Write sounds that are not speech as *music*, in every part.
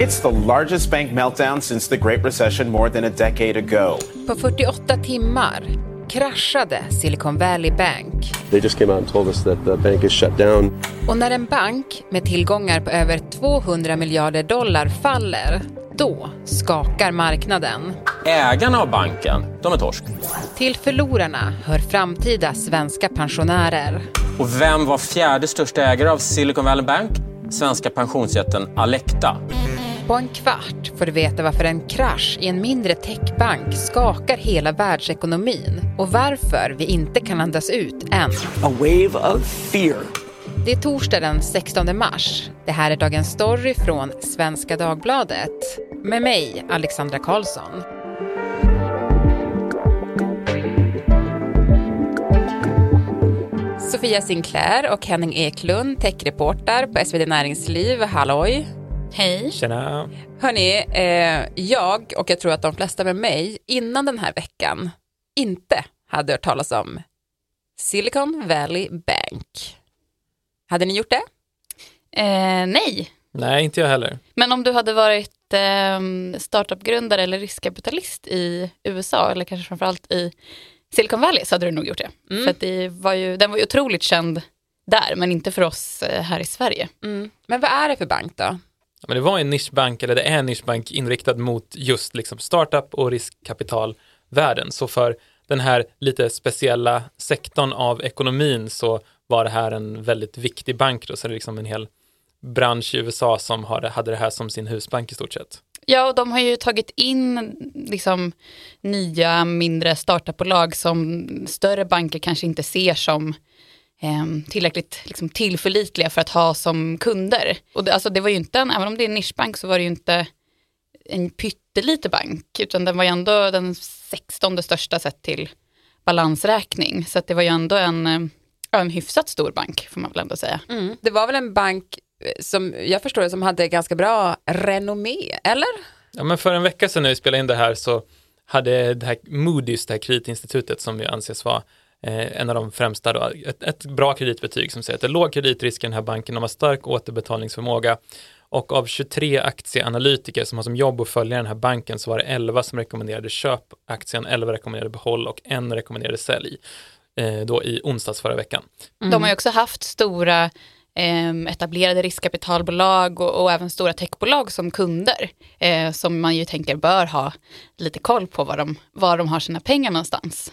It's the largest bank meltdown since the Great Recession more than a decade ago. På 48 timmar kraschade Silicon Valley Bank. They just came out and told us that the bank is shut down. Och när en bank med tillgångar på över 200 miljarder dollar faller, då skakar marknaden. Ägarna av banken, de är torsk. Till förlorarna hör framtida svenska pensionärer. Och vem var fjärde största ägare av Silicon Valley Bank? Svenska pensionsjätten Alecta. På en kvart får du veta varför en krasch i en mindre techbank skakar hela världsekonomin och varför vi inte kan andas ut än. A wave of fear. Det är torsdag den 16 mars. Det här är Dagens Story från Svenska Dagbladet. Med mig, Alexandra Karlsson. Sofia Sinclair och Henning Eklund, techreporter på SvD Näringsliv. Halloj! Hej! Tjena! Hörni, eh, jag och jag tror att de flesta med mig innan den här veckan inte hade hört talas om Silicon Valley Bank. Hade ni gjort det? Eh, nej, Nej, inte jag heller. men om du hade varit eh, startupgrundare eller riskkapitalist i USA eller kanske framförallt i Silicon Valley så hade du nog gjort det. Mm. För att det var ju, den var ju otroligt känd där men inte för oss eh, här i Sverige. Mm. Men vad är det för bank då? Men det var en nischbank, eller det är en nischbank inriktad mot just liksom startup och riskkapitalvärlden. Så för den här lite speciella sektorn av ekonomin så var det här en väldigt viktig bank då, så det är liksom en hel bransch i USA som hade det här som sin husbank i stort sett. Ja, och de har ju tagit in liksom, nya mindre startupbolag som större banker kanske inte ser som eh, tillräckligt liksom, tillförlitliga för att ha som kunder. Och det, alltså, det var ju inte en, även om det är en nischbank så var det ju inte en pytteliten bank, utan den var ju ändå den 16 största sett till balansräkning. Så att det var ju ändå en, eh, en hyfsat stor bank får man väl ändå säga. Mm. Det var väl en bank eh, som jag förstår det som hade ganska bra renommé, eller? Ja, men för en vecka sedan när vi spelade in det här så hade det här Moody's, det här kreditinstitutet som ju anses vara eh, en av de främsta då, ett, ett bra kreditbetyg som säger att det är låg kreditrisk i den här banken, de har stark återbetalningsförmåga och av 23 aktieanalytiker som har som jobb att följa den här banken så var det 11 som rekommenderade köp aktien, 11 rekommenderade behåll och en rekommenderade sälj eh, då i onsdags förra veckan. De har ju också haft stora ehm, etablerade riskkapitalbolag och, och även stora techbolag som kunder. Eh, som man ju tänker bör ha lite koll på var de, var de har sina pengar någonstans.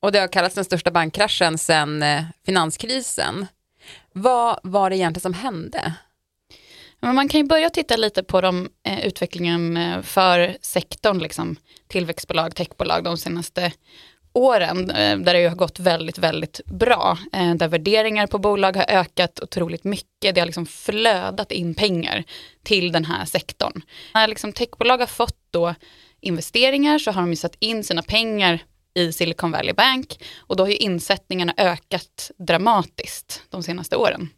Och det har kallats den största bankkraschen sedan eh, finanskrisen. Vad var det egentligen som hände? Men man kan ju börja titta lite på de, eh, utvecklingen eh, för sektorn, liksom, tillväxtbolag, techbolag de senaste åren, eh, där det ju har gått väldigt, väldigt bra. Eh, där värderingar på bolag har ökat otroligt mycket. Det har liksom flödat in pengar till den här sektorn. När liksom techbolag har fått då investeringar så har de ju satt in sina pengar i Silicon Valley Bank och då har ju insättningarna ökat dramatiskt de senaste åren.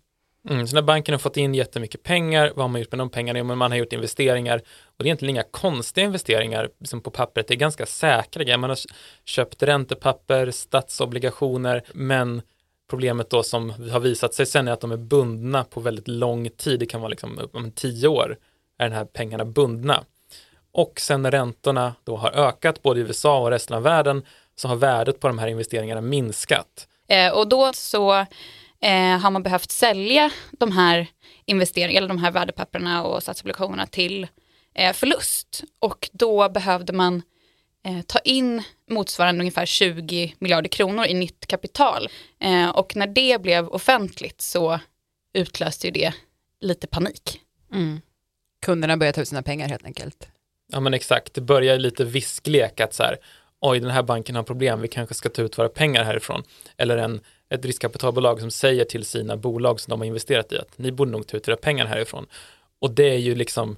Mm, så när banken har fått in jättemycket pengar, vad har man gjort med de pengarna? Jo, men man har gjort investeringar och det är egentligen inga konstiga investeringar som på pappret, det är ganska säkra grejer. Man har köpt räntepapper, statsobligationer, men problemet då som har visat sig sen är att de är bundna på väldigt lång tid, det kan vara liksom om tio år är den här pengarna bundna. Och sen när räntorna då har ökat både i USA och resten av världen så har värdet på de här investeringarna minskat. Eh, och då så eh, har man behövt sälja de här investeringarna, eller de här värdepapperna och statsobligationerna till eh, förlust. Och då behövde man ta in motsvarande ungefär 20 miljarder kronor i nytt kapital. Och när det blev offentligt så utlöste ju det lite panik. Mm. Kunderna börjar ta ut sina pengar helt enkelt. Ja men exakt, det börjar lite visklek att så här, oj den här banken har problem, vi kanske ska ta ut våra pengar härifrån. Eller en, ett riskkapitalbolag som säger till sina bolag som de har investerat i att ni borde nog ta ut era pengar härifrån. Och det är ju liksom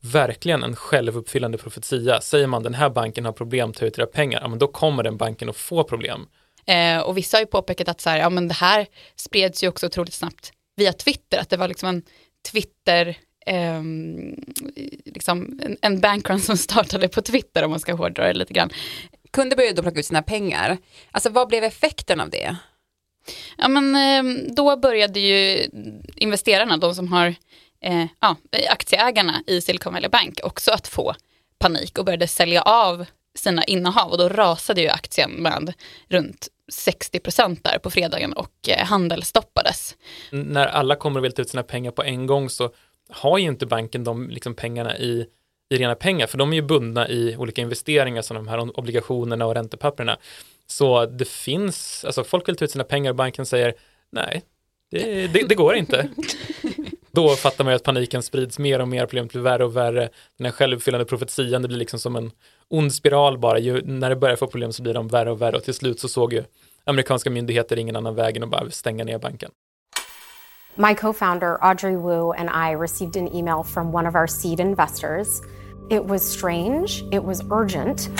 verkligen en självuppfyllande profetia. Säger man den här banken har problem, ta ut era pengar, ja men då kommer den banken att få problem. Eh, och vissa har ju påpekat att så här, ja, men det här spreds ju också otroligt snabbt via Twitter, att det var liksom en Twitter, eh, liksom en, en bankrun som startade på Twitter om man ska hårdra det lite grann. Kunder började då plocka ut sina pengar. Alltså vad blev effekten av det? Ja men eh, då började ju investerarna, de som har eh, ja, aktieägarna i Silicon Valley Bank också att få panik och började sälja av sina innehav och då rasade ju aktien med runt 60 procent där på fredagen och eh, handel stoppades. När alla kommer och vill ta ut sina pengar på en gång så har ju inte banken de liksom pengarna i, i rena pengar, för de är ju bundna i olika investeringar som de här obligationerna och räntepapperna. Så det finns, alltså folk vill ta ut sina pengar och banken säger nej, det, det, det går inte. *laughs* Då fattar man ju att paniken sprids mer och mer, problemet blir värre och värre. Den här självuppfyllande profetian, det blir liksom som en ond spiral bara. Ju, när det börjar få problem så blir de värre och värre och till slut så såg ju amerikanska myndigheter ingen annan väg än att bara stänga ner banken. My co founder, Audrey Wu, and I received an email from one of our seed investors. It was strange, it was urgent.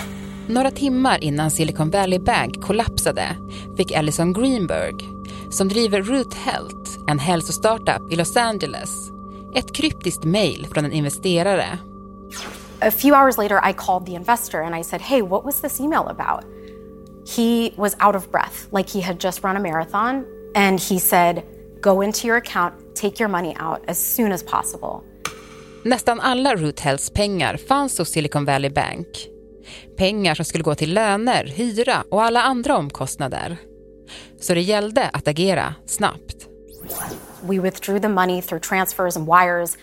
Några timmar innan Silicon Valley Bank kollapsade fick Allison Greenberg, som driver Root Health, en hälsostartup i Los Angeles, ett kryptiskt mejl från en investerare. A few hours later, I called the investor and I said, Hey, what was this email about? He was out of breath, like he had just run a marathon. And he said, Go into your account, take your money out as soon as possible. Nästan alla Root Healths pengar fanns hos Silicon Valley Bank. Pengar som skulle gå till löner, hyra och alla andra omkostnader. Så det gällde att agera snabbt. We withdrew the money through transfers and wires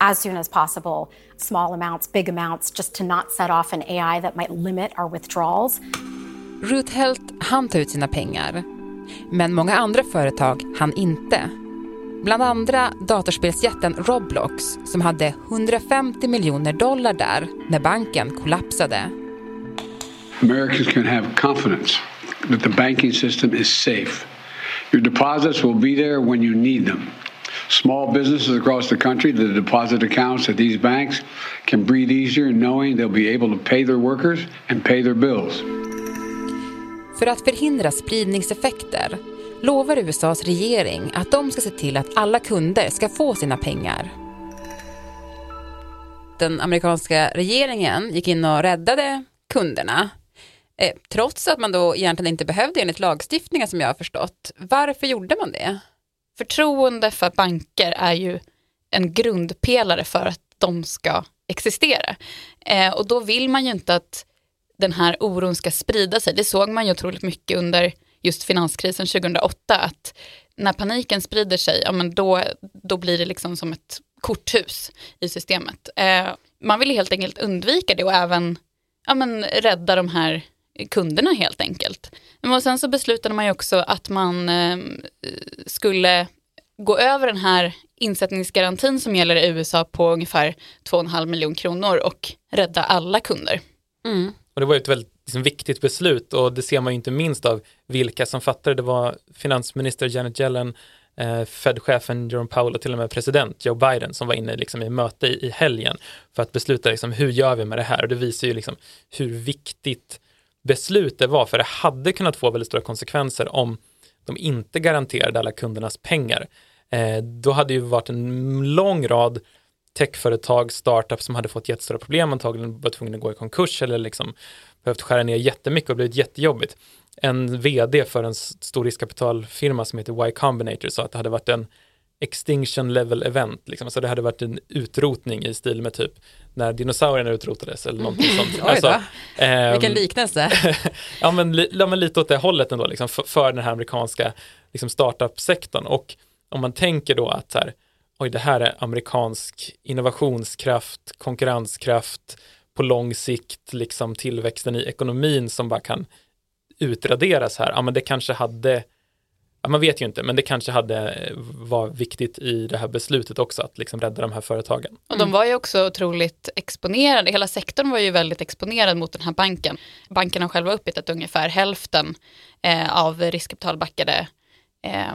as soon as possible. Small amounts, big amounts, just to not set off an AI that might limit our withdrawals. Root Health hann ta ut sina pengar. Men många andra företag hann inte. Bland andra datorspelsjätten Roblox som hade 150 miljoner dollar där när banken kollapsade. Americans can have confidence that the banking system is safe. Your deposits will be there when you need them. Small businesses across the country, the deposit accounts at these banks can breathe easier knowing they'll be able to pay their workers and pay their bills. För att förhindra spridningseffekter lovar USAs regering att de ska se till att alla kunder ska få sina pengar. Den amerikanska regeringen gick in och räddade kunderna eh, trots att man då egentligen inte behövde enligt lagstiftningen som jag har förstått. Varför gjorde man det? Förtroende för banker är ju en grundpelare för att de ska existera. Eh, och då vill man ju inte att den här oron ska sprida sig. Det såg man ju otroligt mycket under just finanskrisen 2008, att när paniken sprider sig, ja, men då, då blir det liksom som ett korthus i systemet. Eh, man vill helt enkelt undvika det och även ja, men rädda de här kunderna helt enkelt. Och sen så beslutade man ju också att man eh, skulle gå över den här insättningsgarantin som gäller i USA på ungefär 2,5 miljoner kronor och rädda alla kunder. Mm. Och det var ett väldigt liksom, viktigt beslut och det ser man ju inte minst av vilka som fattade det. var finansminister Janet Yellen, eh, Fed-chefen Jerome Powell och till och med president Joe Biden som var inne liksom, i möte i, i helgen för att besluta liksom, hur gör vi med det här och det visar ju liksom, hur viktigt beslut det var för det hade kunnat få väldigt stora konsekvenser om de inte garanterade alla kundernas pengar. Eh, då hade ju varit en lång rad techföretag, startups som hade fått jättestora problem, antagligen varit tvungna att gå i konkurs eller liksom behövt skära ner jättemycket och blivit jättejobbigt. En vd för en stor riskkapitalfirma som heter Y Combinator sa att det hade varit en extinction level event, liksom. alltså det hade varit en utrotning i stil med typ när dinosaurierna utrotades eller någonting sånt. *laughs* Alltså, ehm, Vilken liknelse. *laughs* ja, men, li, ja, men lite åt det hållet ändå, liksom, för, för den här amerikanska liksom, startup-sektorn. Och om man tänker då att så här, oj, det här är amerikansk innovationskraft, konkurrenskraft, på lång sikt, liksom tillväxten i ekonomin som bara kan utraderas här. Ja, men det kanske hade Ja, man vet ju inte, men det kanske hade var viktigt i det här beslutet också att liksom rädda de här företagen. Och de var ju också otroligt exponerade, hela sektorn var ju väldigt exponerad mot den här banken. Banken har själva uppgett att ungefär hälften eh, av riskkapitalbackade eh,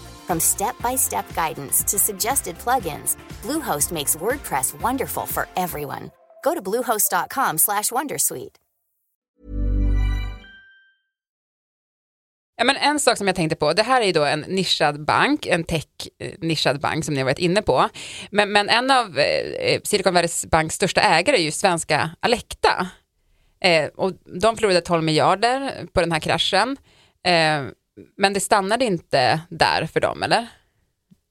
From step-by-step guidance to suggested plugins, Bluehost makes WordPress wonderful for everyone. Go to bluehost.com/wondersuite. Ja, men en sak som jag tänkte på, det här är ju då en nischad bank, en tech-nischad eh, bank som ni har varit inne på. Men, men en av eh, eh Silicon Valley Banks största ägare är ju svenska Alecta. Eh, och de förlorade 12 miljarder på den här kraschen. Eh, men det stannade inte där för dem, eller?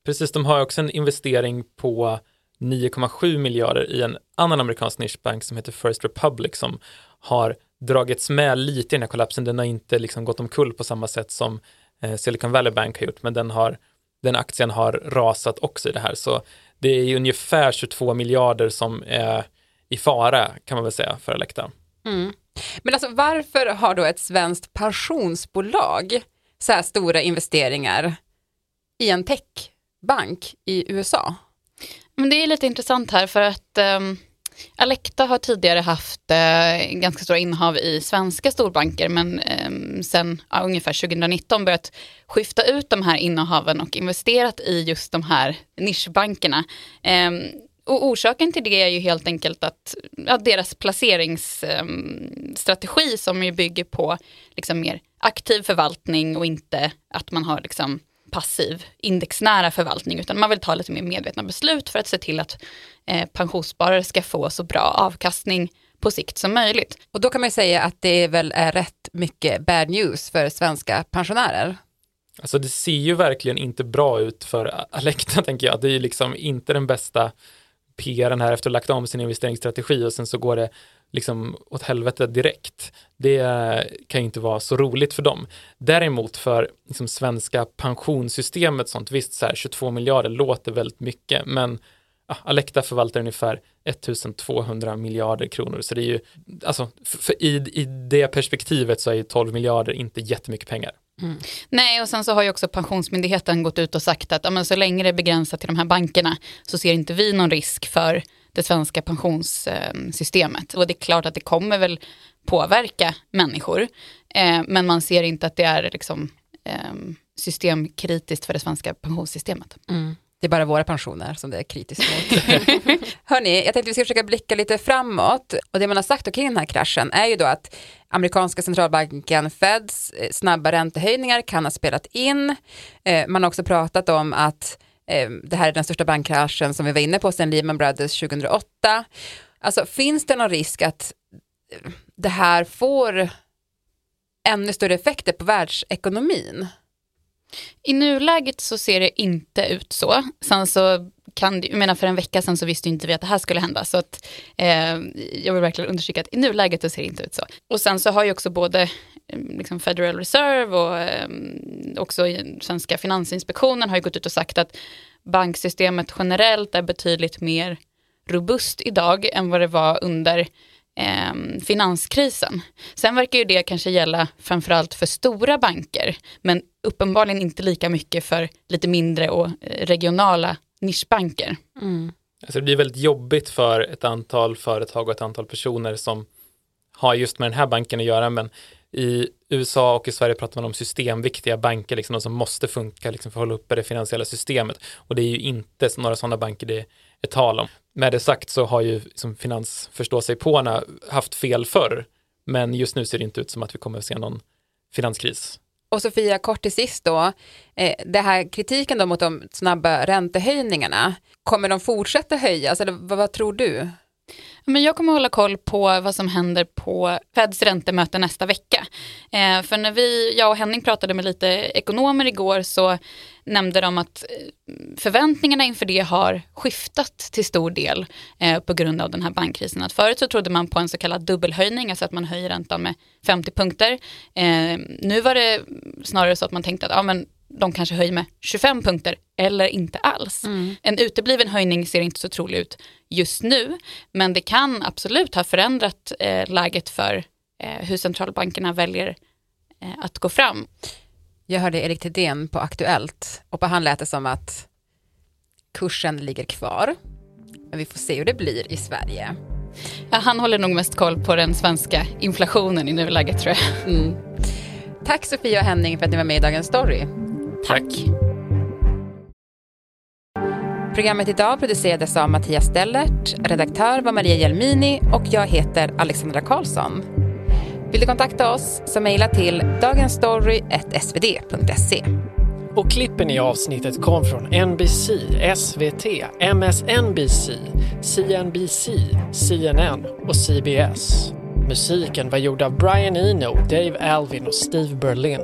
Precis, de har också en investering på 9,7 miljarder i en annan amerikansk nischbank som heter First Republic som har dragits med lite i den här kollapsen. Den har inte liksom gått omkull på samma sätt som eh, Silicon Valley Bank har gjort, men den, har, den aktien har rasat också i det här. Så det är ungefär 22 miljarder som är i fara, kan man väl säga, för Alecta. Mm. Men alltså varför har då ett svenskt pensionsbolag så här stora investeringar i en techbank i USA? Men det är lite intressant här för att um, Alecta har tidigare haft uh, ganska stora innehav i svenska storbanker men um, sen uh, ungefär 2019 börjat skifta ut de här innehaven och investerat i just de här nischbankerna. Um, och orsaken till det är ju helt enkelt att ja, deras placeringsstrategi um, som ju bygger på liksom mer aktiv förvaltning och inte att man har liksom passiv indexnära förvaltning utan man vill ta lite mer medvetna beslut för att se till att eh, pensionssparare ska få så bra avkastning på sikt som möjligt. Och då kan man säga att det väl är rätt mycket bad news för svenska pensionärer. Alltså det ser ju verkligen inte bra ut för Alecta *laughs* tänker jag. Det är ju liksom inte den bästa PRen här efter att ha lagt om sin investeringsstrategi och sen så går det liksom åt helvete direkt. Det kan ju inte vara så roligt för dem. Däremot för liksom svenska pensionssystemet sånt, visst så här 22 miljarder låter väldigt mycket, men ja, Alecta förvaltar ungefär 1200 miljarder kronor, så det är ju, alltså för i, i det perspektivet så är ju 12 miljarder inte jättemycket pengar. Mm. Nej, och sen så har ju också Pensionsmyndigheten gått ut och sagt att ja, men så länge det är begränsat till de här bankerna så ser inte vi någon risk för det svenska pensionssystemet. Och det är klart att det kommer väl påverka människor, eh, men man ser inte att det är liksom, eh, systemkritiskt för det svenska pensionssystemet. Mm. Det är bara våra pensioner som det är kritiskt mot. *laughs* Hörni, jag tänkte vi ska försöka blicka lite framåt. Och det man har sagt kring den här kraschen är ju då att amerikanska centralbanken Feds eh, snabba räntehöjningar kan ha spelat in. Eh, man har också pratat om att Ehm, det här är den största bankkraschen som vi var inne på sedan Lehman Brothers 2008. Alltså finns det någon risk att ehm, det här får ännu större effekter på världsekonomin? I nuläget så ser det inte ut så. Sen så kan, jag menar för en vecka sedan så visste inte vi att det här skulle hända. Så att, eh, jag vill verkligen understryka att i nuläget så ser det inte ut så. Och sen så har ju också både mm, liksom Federal Reserve och eh, också svenska Finansinspektionen har ju gått ut och sagt att banksystemet generellt är betydligt mer robust idag än vad det var under eh, finanskrisen. Sen verkar ju det kanske gälla framförallt för stora banker, men uppenbarligen inte lika mycket för lite mindre och eh, regionala nischbanker. Mm. Alltså det blir väldigt jobbigt för ett antal företag och ett antal personer som har just med den här banken att göra, men i USA och i Sverige pratar man om systemviktiga banker, liksom de som måste funka liksom, för att hålla uppe det finansiella systemet. Och det är ju inte några sådana banker det är tal om. Med det sagt så har ju som finansförståsigpåarna haft fel förr, men just nu ser det inte ut som att vi kommer att se någon finanskris. Och Sofia, kort till sist då, eh, det här kritiken då mot de snabba räntehöjningarna, kommer de fortsätta höjas eller vad, vad tror du? Men jag kommer hålla koll på vad som händer på Feds räntemöte nästa vecka. Eh, för när vi, jag och Henning pratade med lite ekonomer igår så nämnde de att eh, förväntningarna inför det har skiftat till stor del eh, på grund av den här bankkrisen. Att förut så trodde man på en så kallad dubbelhöjning, alltså att man höjer räntan med 50 punkter. Eh, nu var det snarare så att man tänkte att ja, men de kanske höjer med 25 punkter eller inte alls. Mm. En utebliven höjning ser inte så trolig ut just nu, men det kan absolut ha förändrat eh, läget för eh, hur centralbankerna väljer eh, att gå fram. Jag hörde Erik Thedéen på Aktuellt och på han lät det som att kursen ligger kvar. Men vi får se hur det blir i Sverige. Ja, han håller nog mest koll på den svenska inflationen i nuläget tror jag. Mm. Tack Sofia och Henning för att ni var med i Dagens Story. Tack. Programmet idag producerades av Mattias Stellert, redaktör var Maria Jelmini och jag heter Alexandra Karlsson. Vill du kontakta oss så mejla till dagensstory.svd.se. Och klippen i avsnittet kom från NBC, SVT, MSNBC, CNBC, CNN och CBS. Musiken var gjord av Brian Eno, Dave Alvin och Steve Berlin.